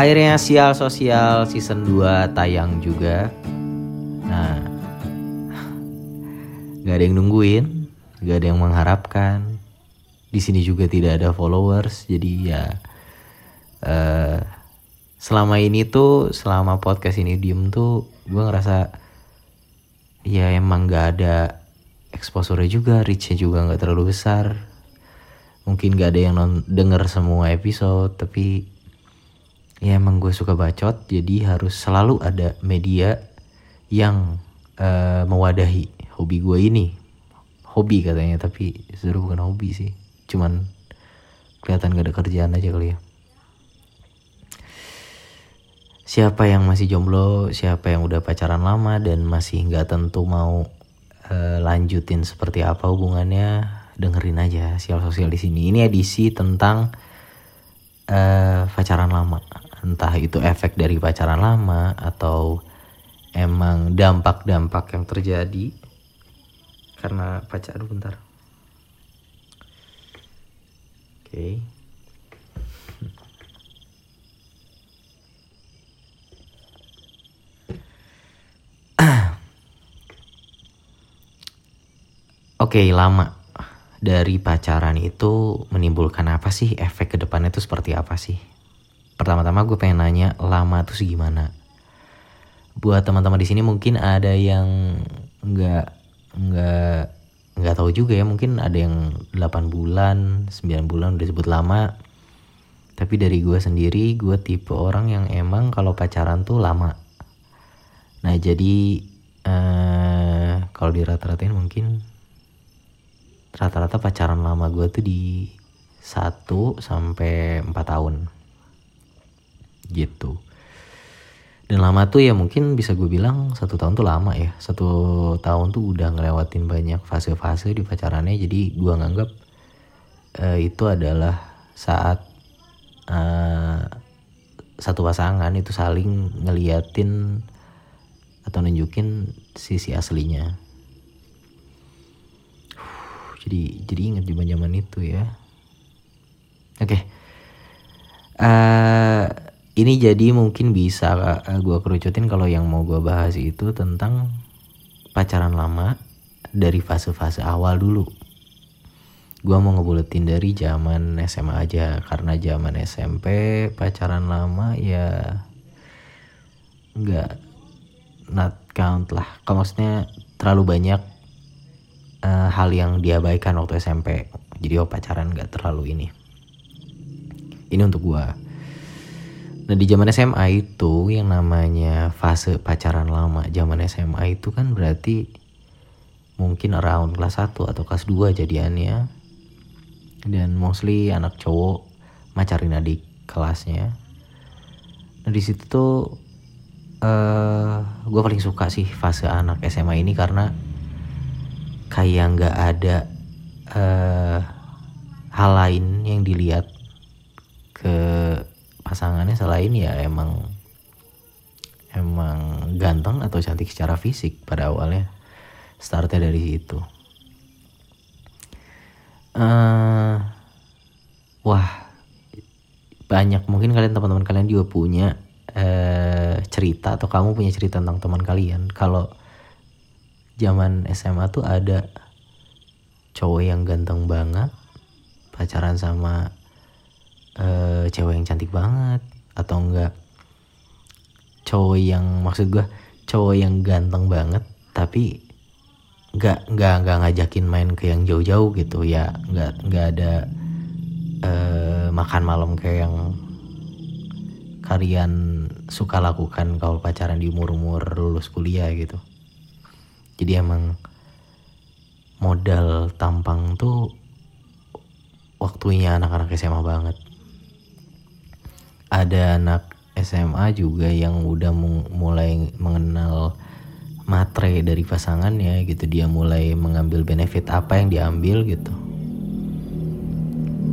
akhirnya sial sosial season 2 tayang juga. Nah nggak ada yang nungguin nggak ada yang mengharapkan. Di sini juga tidak ada followers jadi ya uh, selama ini tuh selama podcast ini diem tuh gue ngerasa ya emang nggak ada exposure juga reachnya juga nggak terlalu besar. Mungkin gak ada yang non denger semua episode tapi ya emang gue suka bacot jadi harus selalu ada media yang uh, mewadahi hobi gue ini. Hobi katanya tapi sebenarnya bukan hobi sih. Cuman kelihatan gak ada kerjaan aja kali ya. Siapa yang masih jomblo siapa yang udah pacaran lama dan masih nggak tentu mau uh, lanjutin seperti apa hubungannya dengerin aja sial sosial di sini. Ini edisi tentang uh, pacaran lama entah itu efek dari pacaran lama atau emang dampak-dampak yang terjadi karena pacar bentar oke okay. Oke, okay, lama dari pacaran itu menimbulkan apa sih? Efek ke depannya itu seperti apa sih? Pertama-tama gue pengen nanya lama tuh gimana buat teman-teman di sini mungkin ada yang nggak nggak nggak tahu juga ya mungkin ada yang 8 bulan 9 bulan udah disebut lama. Tapi dari gue sendiri gue tipe orang yang emang kalau pacaran tuh lama. Nah jadi eh, kalau di rata-ratain mungkin rata-rata pacaran lama gue tuh di 1 sampai 4 tahun gitu. Dan lama tuh ya mungkin bisa gue bilang satu tahun tuh lama ya. Satu tahun tuh udah ngelewatin banyak fase-fase di pacarannya. Jadi gue nganggap uh, itu adalah saat uh, satu pasangan itu saling ngeliatin atau nunjukin sisi aslinya. Jadi jadi inget zaman zaman itu ya. Oke. Okay. uh, eh, ini jadi mungkin bisa uh, gue kerucutin kalau yang mau gue bahas itu tentang pacaran lama dari fase-fase awal dulu. Gue mau ngebuletin dari zaman SMA aja karena zaman SMP pacaran lama ya nggak not count lah. Kalau maksudnya terlalu banyak uh, hal yang diabaikan waktu SMP. Jadi oh pacaran nggak terlalu ini. Ini untuk gue Nah di zaman SMA itu yang namanya fase pacaran lama zaman SMA itu kan berarti mungkin around kelas 1 atau kelas 2 jadiannya. Dan mostly anak cowok macarin adik kelasnya. Nah di situ tuh uh, eh, gue paling suka sih fase anak SMA ini karena kayak nggak ada uh, hal lain yang dilihat ke pasangannya selain ya emang emang ganteng atau cantik secara fisik pada awalnya. Startnya dari situ. Uh, wah banyak mungkin kalian teman-teman kalian juga punya uh, cerita atau kamu punya cerita tentang teman kalian. Kalau zaman SMA tuh ada cowok yang ganteng banget pacaran sama uh, cewek yang cantik banget atau enggak? Cowok yang maksud gue cowok yang ganteng banget tapi nggak nggak nggak ngajakin main ke yang jauh-jauh gitu. Ya nggak nggak ada uh, makan malam kayak yang kalian suka lakukan kalau pacaran di umur-umur lulus kuliah gitu. Jadi emang modal tampang tuh waktunya anak-anak SMA banget ada anak SMA juga yang udah mulai mengenal matre dari pasangannya gitu. Dia mulai mengambil benefit apa yang diambil gitu.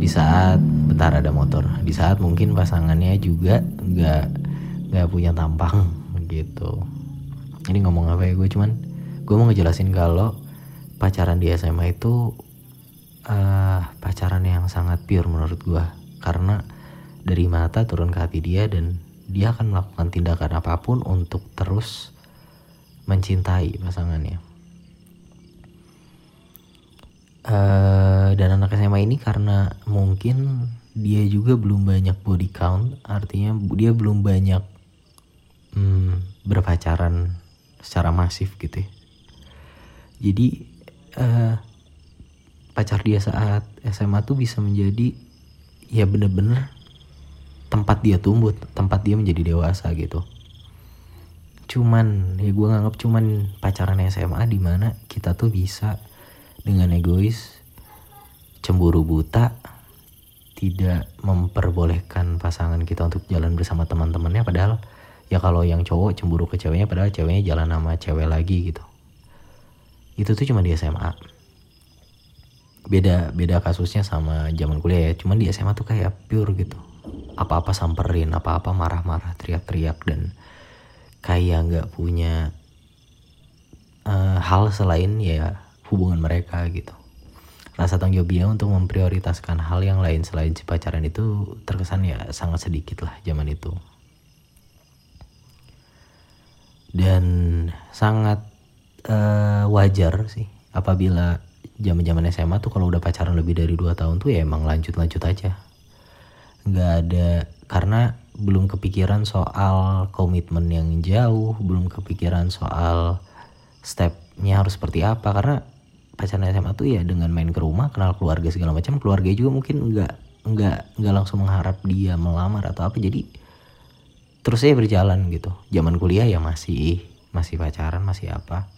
Di saat bentar ada motor. Di saat mungkin pasangannya juga nggak nggak punya tampang gitu. Ini ngomong apa ya gue? Cuman gue mau ngejelasin kalau pacaran di SMA itu uh, pacaran yang sangat pure menurut gue. Karena dari mata turun ke hati dia dan dia akan melakukan tindakan apa pun untuk terus mencintai pasangannya. Uh, dan anak SMA ini karena mungkin dia juga belum banyak body count, artinya dia belum banyak hmm, berpacaran secara masif gitu ya. Jadi uh, pacar dia saat SMA tuh bisa menjadi ya bener-bener tempat dia tumbuh, tempat dia menjadi dewasa gitu. Cuman ya gue nganggap cuman pacaran SMA di mana kita tuh bisa dengan egois cemburu buta tidak memperbolehkan pasangan kita untuk jalan bersama teman-temannya. Padahal ya kalau yang cowok cemburu ke ceweknya padahal ceweknya jalan sama cewek lagi gitu. Itu tuh cuma di SMA beda beda kasusnya sama zaman kuliah ya. Cuman di SMA tuh kayak pure gitu apa-apa samperin apa-apa marah-marah teriak-teriak dan kayak nggak punya uh, hal selain ya hubungan mereka gitu. Rasa tanggung jawab dia untuk memprioritaskan hal yang lain selain si pacaran itu terkesan ya sangat sedikit lah zaman itu. Dan sangat uh, wajar sih apabila zaman zaman SMA tuh kalau udah pacaran lebih dari dua tahun tuh ya emang lanjut lanjut aja nggak ada karena belum kepikiran soal komitmen yang jauh, belum kepikiran soal stepnya harus seperti apa karena pacaran SMA tuh ya dengan main ke rumah kenal keluarga segala macam keluarga juga mungkin nggak nggak nggak langsung mengharap dia melamar atau apa jadi terus saya berjalan gitu. Zaman kuliah ya masih masih pacaran masih apa.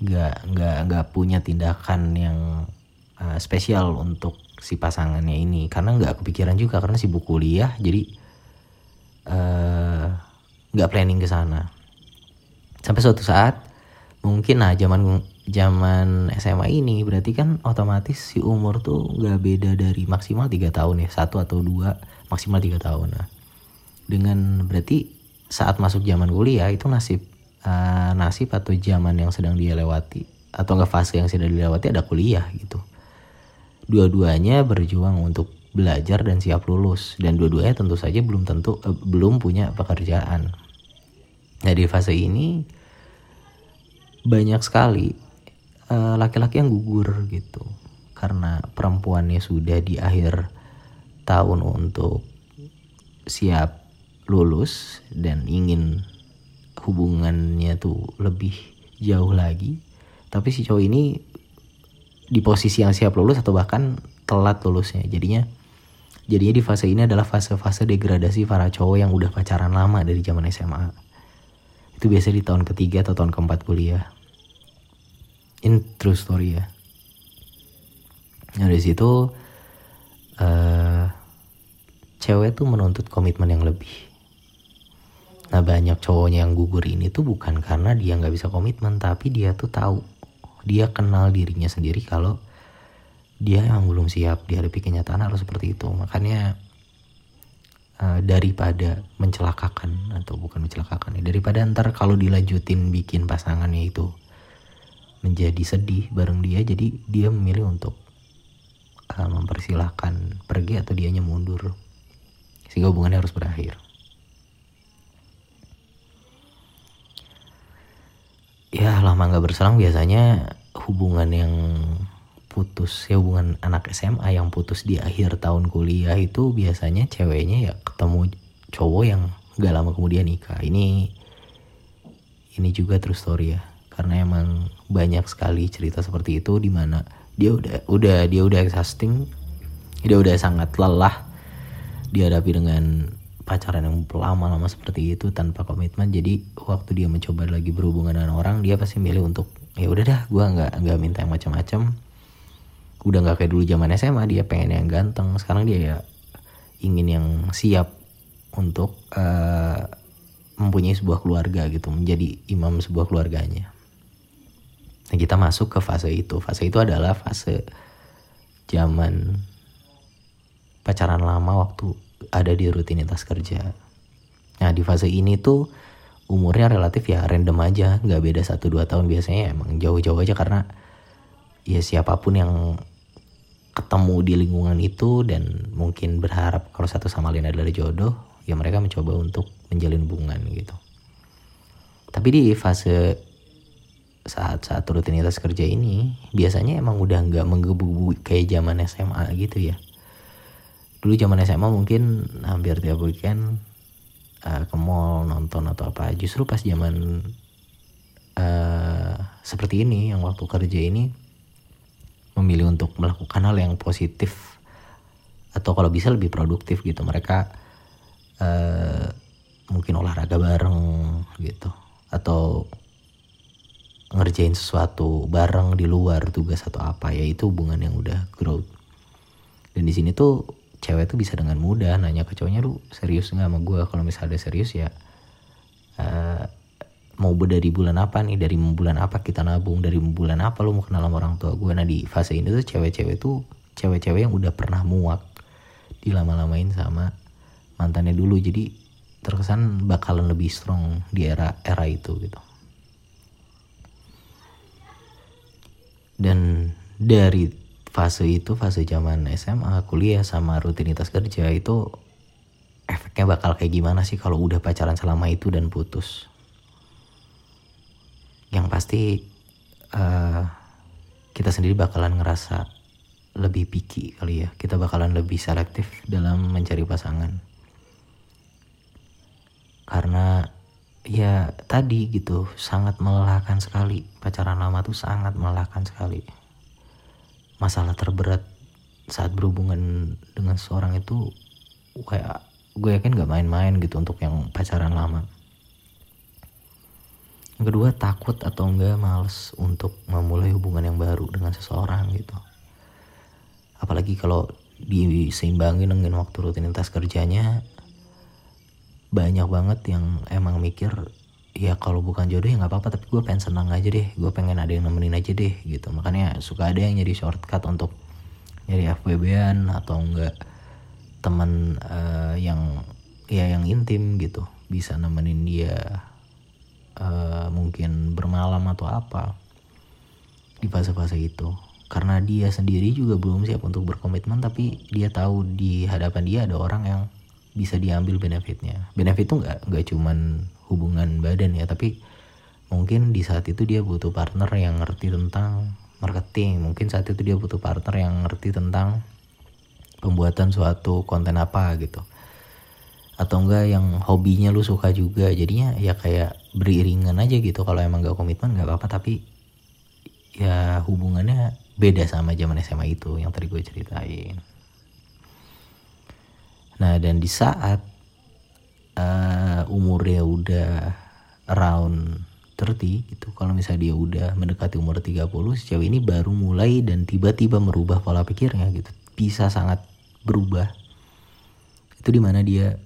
Nggak nggak nggak punya tindakan yang uh, spesial untuk si pasangannya ini. Karena nggak kepikiran juga karena sibuk kuliah jadi Eh, nggak uh, planning ke sana. Sampai suatu saat mungkin nah zaman zaman SMA ini berarti kan otomatis si umur tuh nggak beda dari maksimal tiga tahun ya satu atau dua maksimal tiga tahun. Nah dengan berarti saat masuk zaman kuliah itu nasib uh, nasib atau zaman yang sedang dia lewati atau nggak fase yang sedang dilewati ada kuliah gitu dua-duanya berjuang untuk belajar dan siap lulus. Dan dua-duanya tentu saja belum tentu eh, belum punya pekerjaan. Nah di fase ini banyak sekali eh, laki-laki yang gugur gitu. Karena perempuannya sudah di akhir tahun untuk siap lulus dan ingin hubungannya tuh lebih jauh lagi. Tapi si cowok ini di posisi yang siap lulus atau bahkan telat lulusnya jadinya Jadinya di fase ini adalah fase-fase degradasi para cowok yang udah pacaran lama dari zaman SMA. Itu biasa di tahun ketiga atau tahun keempat kuliah. In true story ya. Nah dari situ uh, cewek tuh menuntut komitmen yang lebih. Nah banyak cowoknya yang gugur ini tuh bukan karena dia nggak bisa komitmen, tapi dia tuh tahu, dia kenal dirinya sendiri kalau dia yang belum siap dihadapi kenyataan harus seperti itu. Makanya uh, daripada mencelakakan atau bukan mencelakakan ya daripada ntar kalau dilanjutin bikin pasangannya itu menjadi sedih bareng dia jadi dia memilih untuk uh, mempersilahkan pergi atau dianya mundur. Sehingga hubungannya harus berakhir ya lama nggak berselang biasanya hubungan yang putus ya hubungan anak SMA yang putus di akhir tahun kuliah itu biasanya ceweknya ya ketemu cowok yang gak lama kemudian nikah. Ini ini juga true story ya karena emang banyak sekali cerita seperti itu di mana dia udah udah dia udah exhausting dia udah sangat lelah dihadapi dengan pacaran yang lama-lama seperti itu tanpa komitmen jadi waktu dia mencoba lagi berhubungan dengan orang dia pasti milih untuk ya udah dah gue nggak nggak minta yang macam-macam. Udah nggak kayak dulu zaman SMA dia pengen yang ganteng. Sekarang dia ya ingin yang siap untuk uh, mempunyai sebuah keluarga gitu menjadi imam sebuah keluarganya. Nah kita masuk ke fase itu. Fase itu adalah fase zaman pacaran lama waktu ada di rutinitas kerja. Nah di fase ini tuh umurnya relatif ya random aja nggak beda satu dua tahun. Biasanya emang jauh-jauh aja karena ya siapa pun yang ketemu di lingkungan itu dan mungkin berharap kalau satu sama lain adalah jodoh ya mereka mencoba untuk menjalin hubungan gitu. Tapi di fase saat-saat rutinitas kerja ini biasanya emang udah nggak menggebu kayak zaman SMA gitu ya dulu zaman SMA mungkin hampir tiap weekend uh, ke mall nonton atau apa. Justru pas zaman uh, seperti ini yang waktu kerja ini memilih untuk melakukan hal yang positif atau kalau bisa lebih produktif gitu. Mereka uh, mungkin olahraga bareng gitu atau ngerjain sesuatu bareng di luar tugas atau apa. Ya itu hubungan yang udah growth. Dan di sini tuh cewek tuh bisa dengan mudah nanya ke cowoknya lu serius nggak sama gue kalau misalnya serius ya uh, mau dari bulan apa nih? Dari bulan apa kita nabung? Dari bulan apa lu mau kenal sama orang tua gue nah di fase ini tuh cewek-cewek tuh cewek-cewek yang udah pernah muak dilama-lamain sama mantannya dulu. Jadi terkesan bakalan lebih strong di era era itu gitu. Dan dari fase itu fase zaman SMA kuliah sama rutinitas kerja itu efeknya bakal kayak gimana sih kalau udah pacaran selama itu dan putus? Yang pasti uh, kita sendiri bakalan ngerasa lebih picky kali ya. Kita bakalan lebih selektif dalam mencari pasangan. Karena ya tadi gitu sangat melelahkan sekali. Pacaran lama tuh sangat melelahkan sekali masalah terberat saat berhubungan dengan seorang itu kayak gue yakin gak main-main gitu untuk yang pacaran lama. Yang kedua takut atau enggak males untuk memulai hubungan yang baru dengan seseorang gitu. Apalagi kalau diseimbangin dengan waktu rutinitas kerjanya banyak banget yang emang mikir ya kalau bukan jodoh ya nggak apa-apa tapi gue pengen senang aja deh gue pengen ada yang nemenin aja deh gitu. Makanya suka ada yang nyari shortcut untuk nyari FWB-an atau enggak teman uh, yang ya yang intim gitu. Bisa nemenin dia uh, mungkin bermalam atau apa di fase-fase itu. Karena dia sendiri juga belum siap untuk berkomitmen tapi dia tahu di hadapan dia ada orang yang bisa diambil benefitnya. Benefit itu nggak nggak cuman hubungan badan ya. Tapi mungkin di saat itu dia butuh partner yang ngerti tentang marketing. Mungkin saat itu dia butuh partner yang ngerti tentang pembuatan suatu konten apa gitu. Atau enggak yang hobinya lu suka juga. Jadinya ya kayak beriringan aja gitu. Kalau emang gak komitmen nggak apa-apa. Tapi ya hubungannya beda sama zaman SMA itu yang tadi gue ceritain. Nah dan di saat uh, umurnya udah around 30 gitu. Kalau misalnya dia udah mendekati umur 30 si cewek ini baru mulai dan tiba-tiba merubah pola pikirnya gitu. Bisa sangat berubah. Itu di mana dia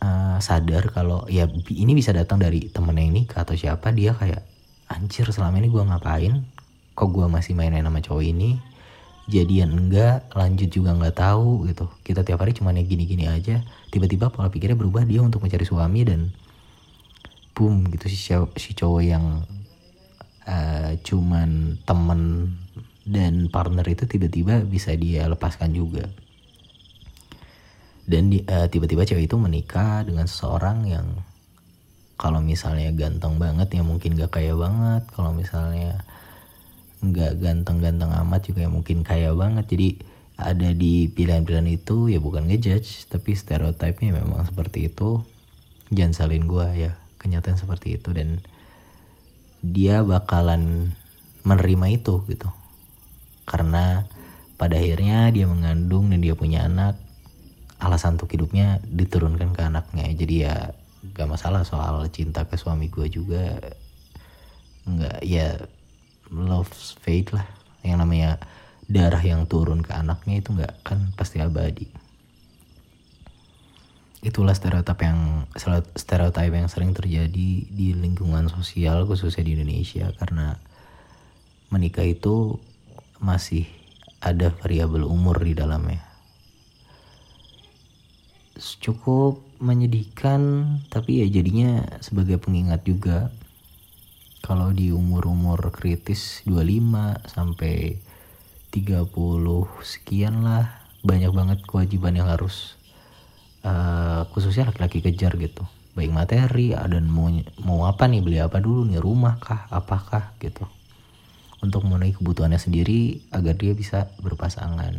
uh, sadar kalau ya ini bisa datang dari temennya ini atau siapa dia kayak anjir selama ini gue ngapain? Kok gue masih main sama cowok ini jadian enggak lanjut juga nggak tahu gitu. Kita tiap hari cuma gini-gini aja. Tiba-tiba pola pikirnya berubah dia untuk mencari suami dan boom gitu si cowok, si cowok yang uh, cuman temen dan partner itu tiba-tiba bisa dia lepaskan juga. Dan uh, tiba-tiba cewek itu menikah dengan seseorang yang kalau misalnya ganteng banget ya mungkin gak kaya banget. Kalau misalnya nggak ganteng-ganteng amat juga yang mungkin kaya banget. Jadi ada di pilihan-pilihan itu ya bukan ngejudge tapi stereotipnya memang seperti itu. Jangan salin gue ya. Kenyataan seperti itu. Dan dia bakalan menerima itu gitu. Karena pada akhirnya dia mengandung dan dia punya anak. Alasan untuk hidupnya diturunkan ke anaknya. Jadi ya gak masalah soal cinta ke suami gue juga. Nggak ya love fate lah. Yang namanya darah yang turun ke anaknya itu nggak kan pasti abadi. Itulah stereotip yang stereotip yang sering terjadi di lingkungan sosial khususnya di Indonesia. Karena menikah itu masih ada variabel umur di dalamnya. Cukup menyedihkan tapi ya jadinya sebagai pengingat juga kalau di umur-umur kritis 25 sampai 30 sekian lah banyak banget kewajiban yang harus uh, khususnya laki-laki kejar gitu. Baik materi dan mau mau apa nih beli apa dulu nih rumah kah apakah gitu. Untuk memenuhi kebutuhannya sendiri agar dia bisa berpasangan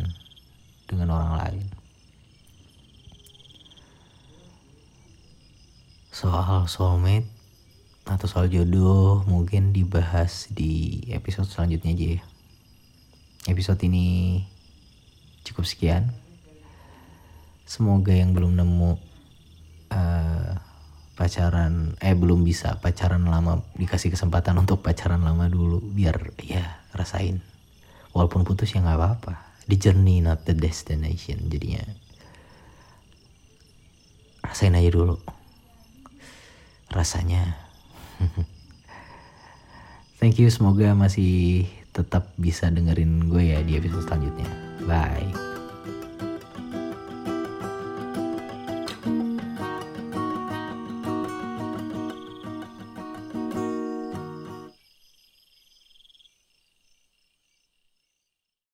dengan orang lain. Soal soulmate atau soal jodoh mungkin dibahas di episode selanjutnya aja ya. Episode ini cukup sekian. Semoga yang belum nemu uh, pacaran, eh belum bisa pacaran lama dikasih kesempatan untuk pacaran lama dulu biar ya rasain. Walaupun putus ya nggak apa-apa. The journey not the destination jadinya. Rasain aja dulu. Rasanya Thank you, semoga masih tetap bisa dengerin gue ya di episode selanjutnya. Bye.